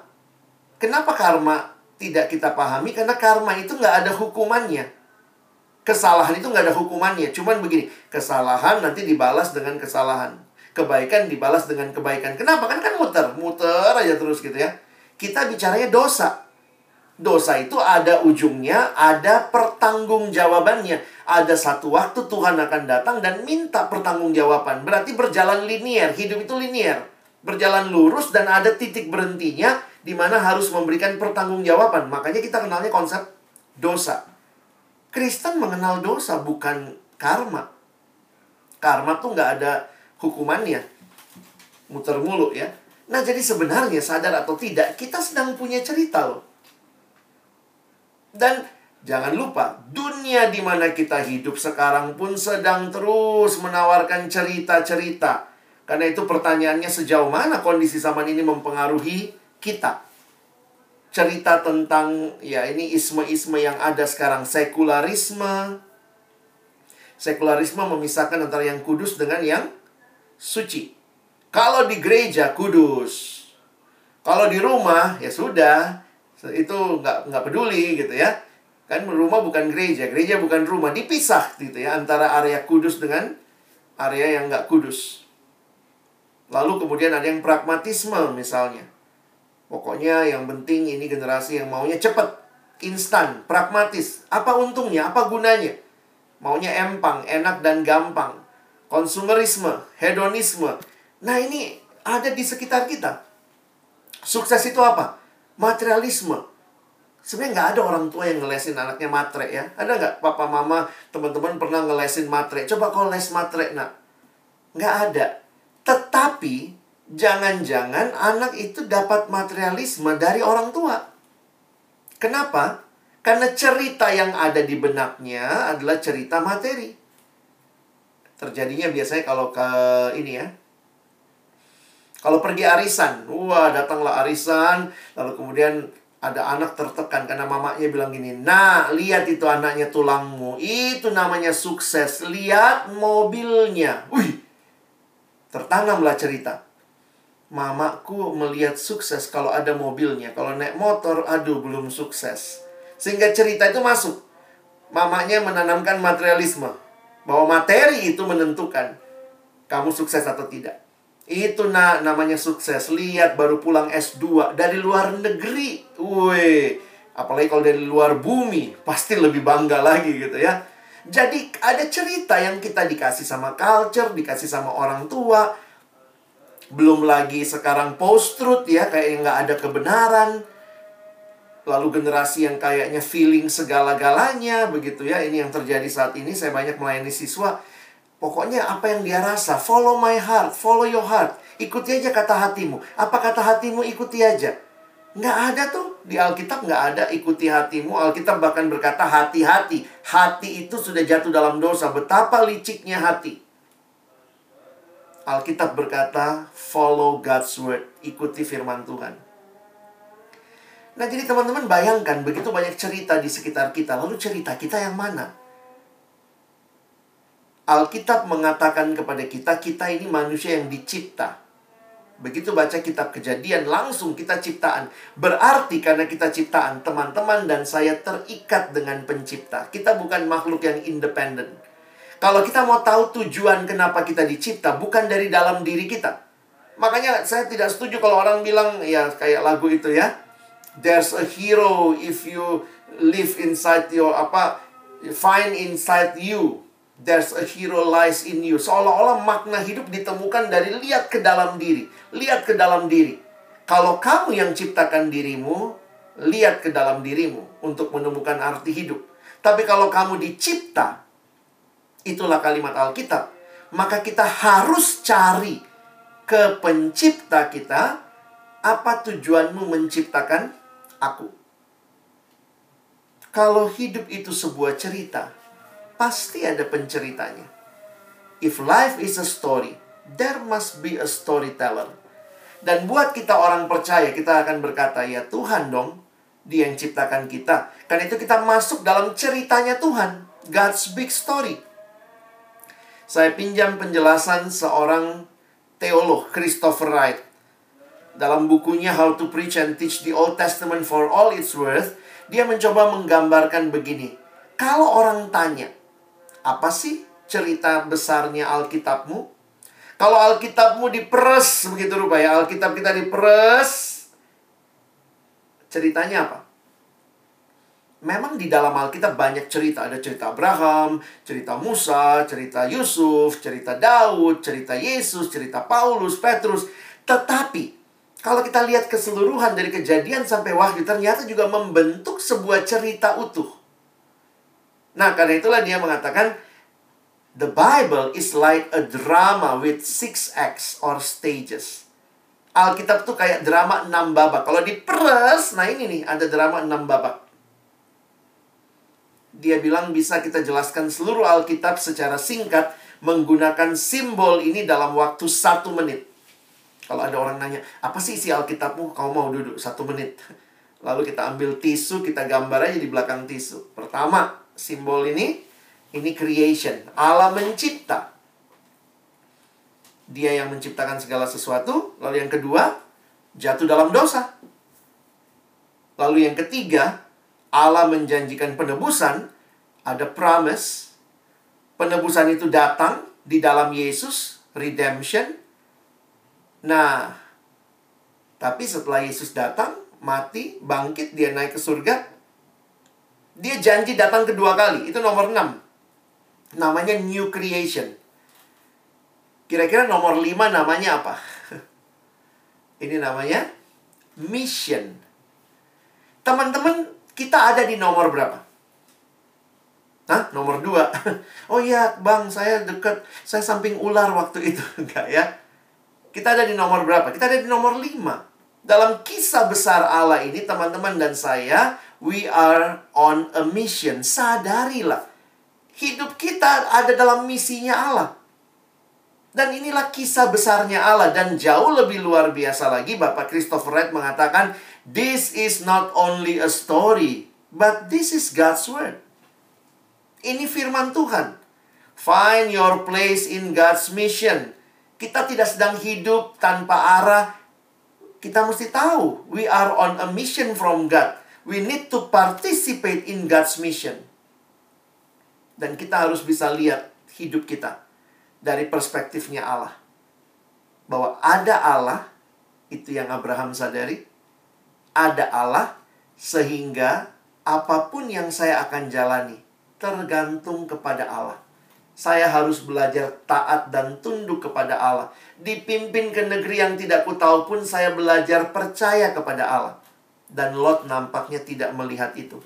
Kenapa karma tidak kita pahami? Karena karma itu nggak ada hukumannya. Kesalahan itu nggak ada hukumannya. Cuman begini, kesalahan nanti dibalas dengan kesalahan kebaikan dibalas dengan kebaikan. Kenapa? Kan kan muter, muter aja terus gitu ya. Kita bicaranya dosa. Dosa itu ada ujungnya, ada pertanggungjawabannya. Ada satu waktu Tuhan akan datang dan minta pertanggungjawaban. Berarti berjalan linier, hidup itu linier. Berjalan lurus dan ada titik berhentinya di mana harus memberikan pertanggungjawaban. Makanya kita kenalnya konsep dosa. Kristen mengenal dosa bukan karma. Karma tuh nggak ada hukumannya. Muter mulu ya. Nah, jadi sebenarnya sadar atau tidak, kita sedang punya cerita loh. Dan jangan lupa, dunia di mana kita hidup sekarang pun sedang terus menawarkan cerita-cerita. Karena itu pertanyaannya sejauh mana kondisi zaman ini mempengaruhi kita. Cerita tentang ya ini isme-isme yang ada sekarang sekularisme. Sekularisme memisahkan antara yang kudus dengan yang suci. Kalau di gereja kudus. Kalau di rumah ya sudah itu nggak nggak peduli gitu ya. Kan rumah bukan gereja, gereja bukan rumah, dipisah gitu ya antara area kudus dengan area yang nggak kudus. Lalu kemudian ada yang pragmatisme misalnya. Pokoknya yang penting ini generasi yang maunya cepat, instan, pragmatis. Apa untungnya? Apa gunanya? Maunya empang, enak dan gampang konsumerisme, hedonisme. Nah, ini ada di sekitar kita. Sukses itu apa? Materialisme. Sebenarnya nggak ada orang tua yang ngelesin anaknya matre ya. Ada nggak papa mama teman-teman pernah ngelesin matre? Coba kau les matre nak. Nggak ada. Tetapi jangan-jangan anak itu dapat materialisme dari orang tua. Kenapa? Karena cerita yang ada di benaknya adalah cerita materi. Terjadinya biasanya kalau ke ini ya. Kalau pergi arisan, wah datanglah arisan, lalu kemudian ada anak tertekan karena mamanya bilang gini, nah lihat itu anaknya tulangmu, itu namanya sukses, lihat mobilnya, wih, tertanamlah cerita. Mamaku melihat sukses kalau ada mobilnya, kalau naik motor, aduh belum sukses. Sehingga cerita itu masuk. Mamanya menanamkan materialisme bahwa materi itu menentukan kamu sukses atau tidak. Itu na namanya sukses. Lihat baru pulang S2 dari luar negeri. Woi, apalagi kalau dari luar bumi, pasti lebih bangga lagi gitu ya. Jadi ada cerita yang kita dikasih sama culture, dikasih sama orang tua. Belum lagi sekarang post truth ya, kayak nggak ada kebenaran. lalu generasi yang kayaknya feeling segala-galanya begitu ya. Ini yang terjadi saat ini saya banyak melayani siswa. Pokoknya apa yang dia rasa, follow my heart, follow your heart. Ikuti aja kata hatimu. Apa kata hatimu ikuti aja. Nggak ada tuh. Di Alkitab nggak ada ikuti hatimu. Alkitab bahkan berkata hati-hati. Hati itu sudah jatuh dalam dosa. Betapa liciknya hati. Alkitab berkata follow God's word. Ikuti firman Tuhan. Nah jadi teman-teman bayangkan begitu banyak cerita di sekitar kita. Lalu cerita kita yang mana? Alkitab mengatakan kepada kita, kita ini manusia yang dicipta. Begitu baca kitab kejadian, langsung kita ciptaan. Berarti karena kita ciptaan, teman-teman dan saya terikat dengan pencipta. Kita bukan makhluk yang independen. Kalau kita mau tahu tujuan kenapa kita dicipta, bukan dari dalam diri kita. Makanya saya tidak setuju kalau orang bilang, ya kayak lagu itu ya. There's a hero if you live inside your, apa, find inside you There's a hero lies in you. Seolah-olah makna hidup ditemukan dari lihat ke dalam diri. Lihat ke dalam diri. Kalau kamu yang ciptakan dirimu, lihat ke dalam dirimu untuk menemukan arti hidup. Tapi kalau kamu dicipta, itulah kalimat Alkitab. Maka kita harus cari ke pencipta kita, apa tujuanmu menciptakan aku? Kalau hidup itu sebuah cerita, pasti ada penceritanya. If life is a story, there must be a storyteller. Dan buat kita orang percaya, kita akan berkata, ya Tuhan dong, dia yang ciptakan kita. Karena itu kita masuk dalam ceritanya Tuhan. God's big story. Saya pinjam penjelasan seorang teolog, Christopher Wright. Dalam bukunya How to Preach and Teach the Old Testament for All Its Worth, dia mencoba menggambarkan begini. Kalau orang tanya, apa sih cerita besarnya Alkitabmu? Kalau Alkitabmu diperes begitu rupanya, Alkitab kita diperes, ceritanya apa? Memang di dalam Alkitab banyak cerita. Ada cerita Abraham, cerita Musa, cerita Yusuf, cerita Daud, cerita Yesus, cerita Paulus, Petrus. Tetapi, kalau kita lihat keseluruhan dari kejadian sampai wahyu, ternyata juga membentuk sebuah cerita utuh. Nah, karena itulah dia mengatakan the Bible is like a drama with six acts or stages. Alkitab tuh kayak drama enam babak. Kalau diperes, nah ini nih ada drama enam babak. Dia bilang bisa kita jelaskan seluruh Alkitab secara singkat menggunakan simbol ini dalam waktu satu menit. Kalau ada orang nanya, apa sih isi Alkitabmu? Kau mau duduk satu menit. [laughs] Lalu kita ambil tisu, kita gambar aja di belakang tisu. Pertama, simbol ini ini creation. Allah mencipta. Dia yang menciptakan segala sesuatu. Lalu yang kedua, jatuh dalam dosa. Lalu yang ketiga, Allah menjanjikan penebusan. Ada promise. Penebusan itu datang di dalam Yesus, redemption. Nah, tapi setelah Yesus datang, mati, bangkit, dia naik ke surga, dia janji datang kedua kali. Itu nomor 6. Namanya new creation. Kira-kira nomor 5 namanya apa? [laughs] Ini namanya mission. Teman-teman, kita ada di nomor berapa? Hah? Nomor 2. [laughs] Oh iya, Bang, saya dekat, saya samping ular waktu itu. [laughs] Enggak ya? Kita ada di nomor berapa? Kita ada di nomor 5. Dalam kisah besar Allah ini, teman-teman dan saya We are on a mission. Sadarilah. Hidup kita ada dalam misinya Allah. Dan inilah kisah besarnya Allah. Dan jauh lebih luar biasa lagi, Bapak Christopher Wright mengatakan, This is not only a story, but this is God's word. Ini firman Tuhan. Find your place in God's mission. Kita tidak sedang hidup tanpa arah. Kita mesti tahu, we are on a mission from God we need to participate in God's mission. Dan kita harus bisa lihat hidup kita dari perspektifnya Allah. Bahwa ada Allah, itu yang Abraham sadari. Ada Allah, sehingga apa pun yang saya akan jalani, tergantung kepada Allah. Saya harus belajar taat dan tunduk kepada Allah. Dipimpin ke negeri yang tidak ku tahu pun saya belajar percaya kepada Allah. Dan Lot nampaknya tidak melihat itu.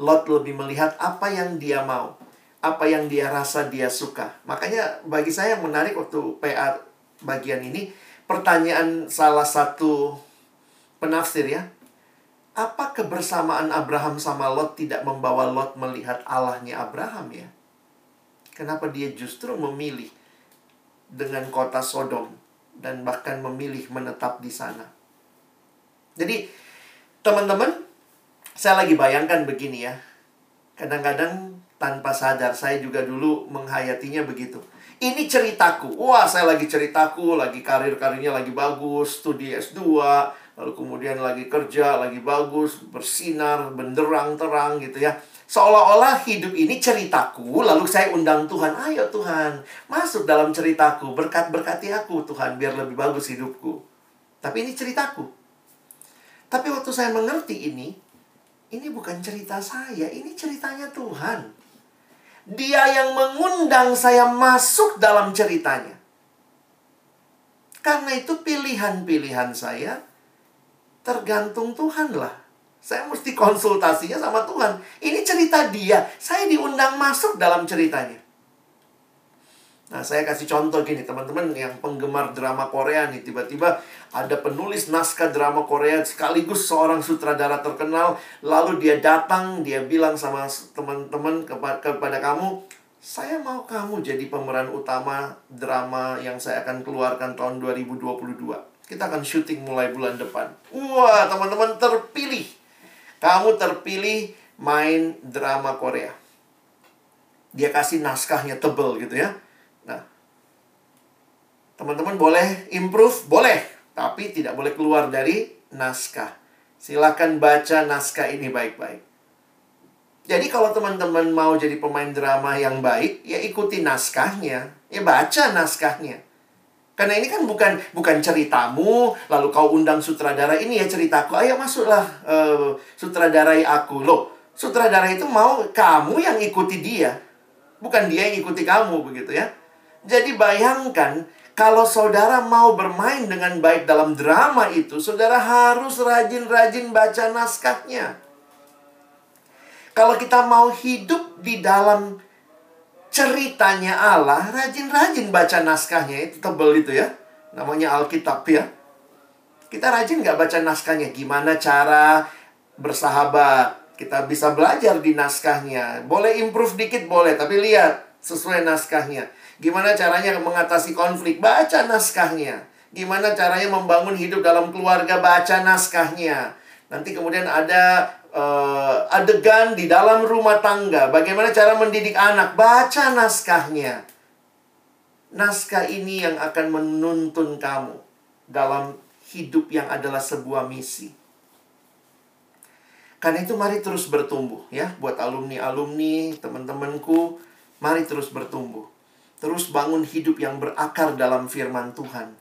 Lot lebih melihat apa yang dia mau, apa yang dia rasa dia suka. Makanya bagi saya yang menarik waktu PA bagian ini, pertanyaan salah satu penafsir ya. Apa kebersamaan Abraham sama Lot tidak membawa Lot melihat Allahnya Abraham ya? Kenapa dia justru memilih dengan kota Sodom dan bahkan memilih menetap di sana? Jadi, teman-teman, saya lagi bayangkan begini ya. Kadang-kadang tanpa sadar saya juga dulu menghayatinya begitu. Ini ceritaku. Wah, saya lagi ceritaku, lagi karir-karirnya lagi bagus, studi S2, lalu kemudian lagi kerja, lagi bagus, bersinar, benderang terang gitu ya. Seolah-olah hidup ini ceritaku, lalu saya undang Tuhan, ayo Tuhan, masuk dalam ceritaku, berkat-berkati aku Tuhan, biar lebih bagus hidupku. Tapi ini ceritaku. Tapi waktu saya mengerti ini, ini bukan cerita saya, ini ceritanya Tuhan. Dia yang mengundang saya masuk dalam ceritanya. Karena itu pilihan-pilihan saya tergantung Tuhan lah. Saya mesti konsultasinya sama Tuhan. Ini cerita dia. Saya diundang masuk dalam ceritanya. Nah, saya kasih contoh gini, teman-teman yang penggemar drama Korea nih, tiba-tiba ada penulis naskah drama Korea sekaligus seorang sutradara terkenal, lalu dia datang, dia bilang sama teman-teman kepada, kepada kamu, saya mau kamu jadi pemeran utama drama yang saya akan keluarkan tahun 2022. Kita akan syuting mulai bulan depan. Wah, teman-teman terpilih. Kamu terpilih main drama Korea. Dia kasih naskahnya tebel gitu ya teman-teman boleh improve? Boleh. Tapi tidak boleh keluar dari naskah. Silakan baca naskah ini baik-baik. Jadi kalau teman-teman mau jadi pemain drama yang baik, ya ikuti naskahnya. Ya baca naskahnya. Karena ini kan bukan bukan ceritamu, lalu kau undang sutradara ini ya ceritaku. Ayo masuklah uh, sutradarai aku. Loh, sutradara itu mau kamu yang ikuti dia. Bukan dia yang ikuti kamu begitu ya. Jadi bayangkan kalau saudara mau bermain dengan baik dalam drama itu, saudara harus rajin-rajin baca naskahnya. Kalau kita mau hidup di dalam ceritanya Allah, rajin-rajin baca naskahnya. Itu tebel itu ya. Namanya Alkitab ya. Kita rajin nggak baca naskahnya? Gimana cara bersahabat? Kita bisa belajar di naskahnya. Boleh improve dikit, boleh. Tapi lihat, sesuai naskahnya. Gimana caranya mengatasi konflik? Baca naskahnya. Gimana caranya membangun hidup dalam keluarga? Baca naskahnya. Nanti kemudian ada uh, adegan di dalam rumah tangga. Bagaimana cara mendidik anak? Baca naskahnya. Naskah ini yang akan menuntun kamu dalam hidup yang adalah sebuah misi. Karena itu mari terus bertumbuh ya buat alumni-alumni, teman-temanku, mari terus bertumbuh. Terus bangun hidup yang berakar dalam firman Tuhan.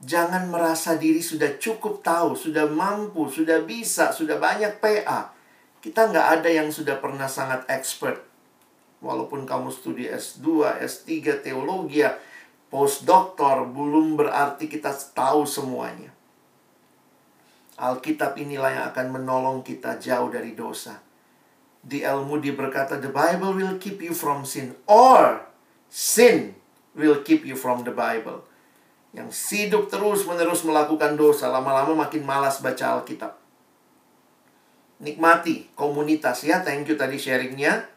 Jangan merasa diri sudah cukup tahu, sudah mampu, sudah bisa, sudah banyak PA. Kita nggak ada yang sudah pernah sangat expert. Walaupun kamu studi S2, S3, teologi, postdoktor, belum berarti kita tahu semuanya. Alkitab inilah yang akan menolong kita jauh dari dosa. Di Moody berkata, The Bible will keep you from sin. Or, Sin will keep you from the Bible. Yang hidup terus-menerus melakukan dosa, lama-lama makin malas baca Alkitab. Nikmati komunitas ya, thank you tadi sharingnya.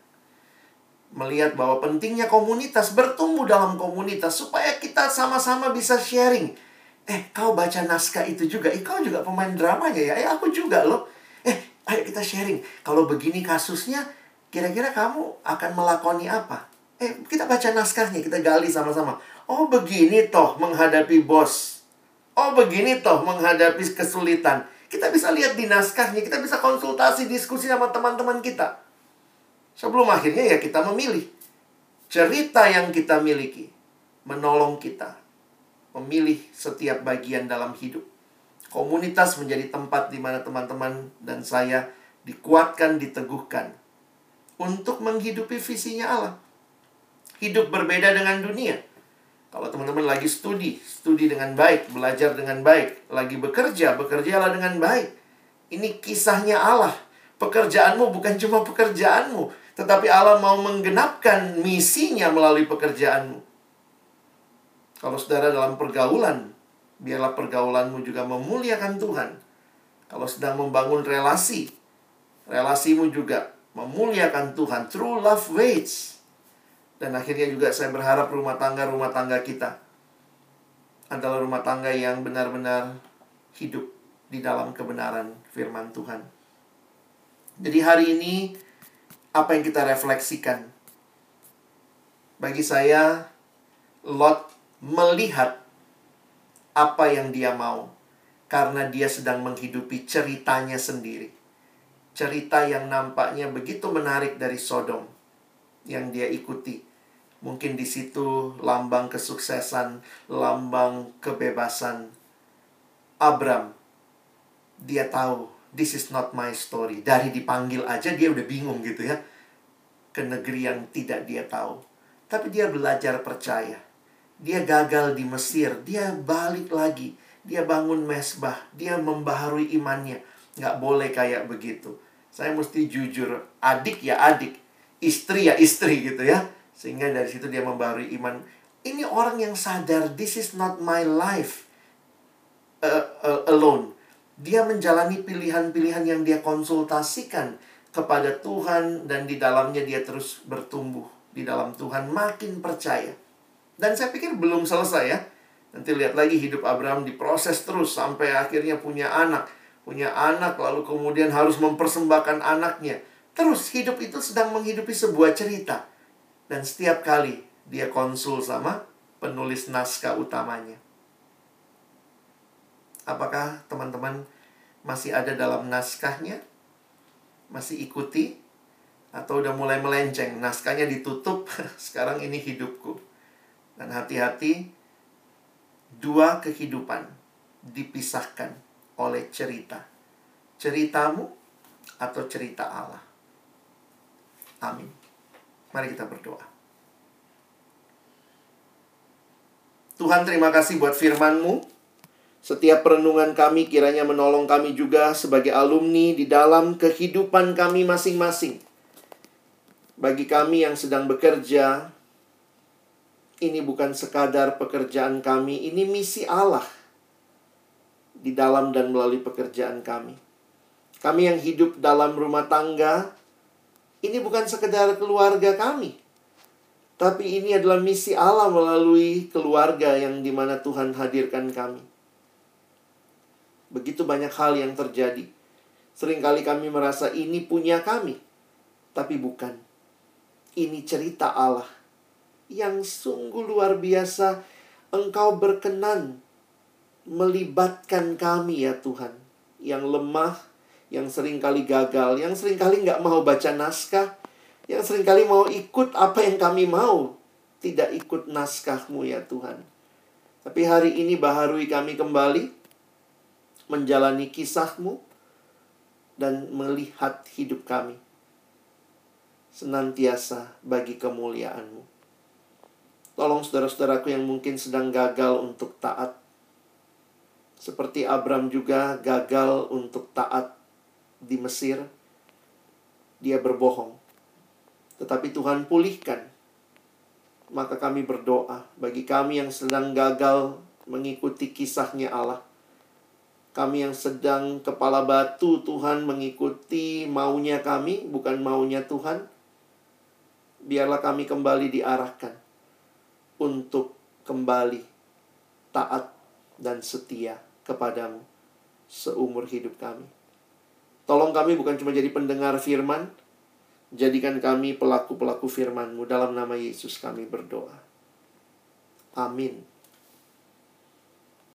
Melihat bahwa pentingnya komunitas, bertumbuh dalam komunitas supaya kita sama-sama bisa sharing. Eh, kau baca naskah itu juga. Eh, kau juga pemain dramanya ya. Eh, aku juga loh. Eh, ayo kita sharing. Kalau begini kasusnya, kira-kira kamu akan melakoni apa? Eh, kita baca naskahnya, kita gali sama-sama. Oh, begini toh menghadapi bos. Oh, begini toh menghadapi kesulitan. Kita bisa lihat di naskahnya, kita bisa konsultasi, diskusi sama teman-teman kita. Sebelum akhirnya ya kita memilih. Cerita yang kita miliki menolong kita memilih setiap bagian dalam hidup. Komunitas menjadi tempat di mana teman-teman dan saya dikuatkan, diteguhkan untuk menghidupi visinya Allah hidup berbeda dengan dunia. Kalau teman-teman lagi studi, studi dengan baik, belajar dengan baik, lagi bekerja, bekerjalah dengan baik. Ini kisahnya Allah. Pekerjaanmu bukan cuma pekerjaanmu, tetapi Allah mau menggenapkan misinya melalui pekerjaanmu. Kalau saudara dalam pergaulan, biarlah pergaulanmu juga memuliakan Tuhan. Kalau sedang membangun relasi, relasimu juga memuliakan Tuhan. True love waits. Dan akhirnya juga saya berharap rumah tangga-rumah tangga kita adalah rumah tangga yang benar-benar hidup di dalam kebenaran firman Tuhan. Jadi hari ini apa yang kita refleksikan? Bagi saya Lot melihat apa yang dia mau karena dia sedang menghidupi ceritanya sendiri. Cerita yang nampaknya begitu menarik dari Sodom yang dia ikuti. Mungkin di situ lambang kesuksesan, lambang kebebasan. Abram, dia tahu this is not my story. Dari dipanggil aja dia udah bingung gitu ya. Ke negeri yang tidak dia tahu. Tapi dia belajar percaya. Dia gagal di Mesir, dia balik lagi. Dia bangun mesbah, dia membaharui imannya. Nggak boleh kayak begitu. Saya mesti jujur, adik ya adik, istri ya istri gitu ya. Sehingga dari situ dia membaharui iman. Ini orang yang sadar, this is not my life uh, uh, alone dia menjalani pilihan-pilihan yang dia konsultasikan kepada Tuhan dan di dalamnya dia terus bertumbuh di dalam Tuhan makin percaya. Dan saya pikir belum selesai ya. Nanti lihat lagi hidup Abraham diproses terus sampai akhirnya punya anak. Punya anak lalu kemudian harus mempersembahkan anaknya. Terus hidup itu sedang menghidupi sebuah cerita. Dan setiap kali dia konsul sama penulis naskah utamanya. Apakah teman-teman masih ada dalam naskahnya? Masih ikuti? Atau udah mulai melenceng? Naskahnya ditutup, [laughs] sekarang ini hidupku. Dan hati-hati, dua kehidupan dipisahkan oleh cerita. Ceritamu atau cerita Allah. Amin. Mari kita berdoa. Tuhan terima kasih buat firman-Mu. Setiap perenungan kami kiranya menolong kami juga sebagai alumni di dalam kehidupan kami masing-masing. Bagi kami yang sedang bekerja, ini bukan sekadar pekerjaan kami, ini misi Allah di dalam dan melalui pekerjaan kami. Kami yang hidup dalam rumah tangga, ini bukan sekedar keluarga kami, tapi ini adalah misi Allah melalui keluarga yang di mana Tuhan hadirkan kami. Begitu banyak hal yang terjadi. Seringkali kami merasa ini punya kami, tapi bukan. Ini cerita Allah yang sungguh luar biasa. Engkau berkenan melibatkan kami ya Tuhan. Yang lemah, yang sering kali gagal, yang sering kali nggak mau baca naskah, yang sering kali mau ikut apa yang kami mau. Tidak ikut naskahmu ya Tuhan. Tapi hari ini baharui kami kembali menjalani kisahmu dan melihat hidup kami senantiasa bagi kemuliaanmu. Tolong saudara-saudaraku yang mungkin sedang gagal untuk taat. Seperti Abram juga gagal untuk taat di Mesir. Dia berbohong. Tetapi Tuhan pulihkan. Maka kami berdoa bagi kami yang sedang gagal mengikuti kisahnya Allah kami yang sedang kepala batu Tuhan mengikuti maunya kami, bukan maunya Tuhan. Biarlah kami kembali diarahkan untuk kembali taat dan setia kepadamu seumur hidup kami. Tolong kami bukan cuma jadi pendengar firman, jadikan kami pelaku-pelaku firman-Mu dalam nama Yesus kami berdoa. Amin.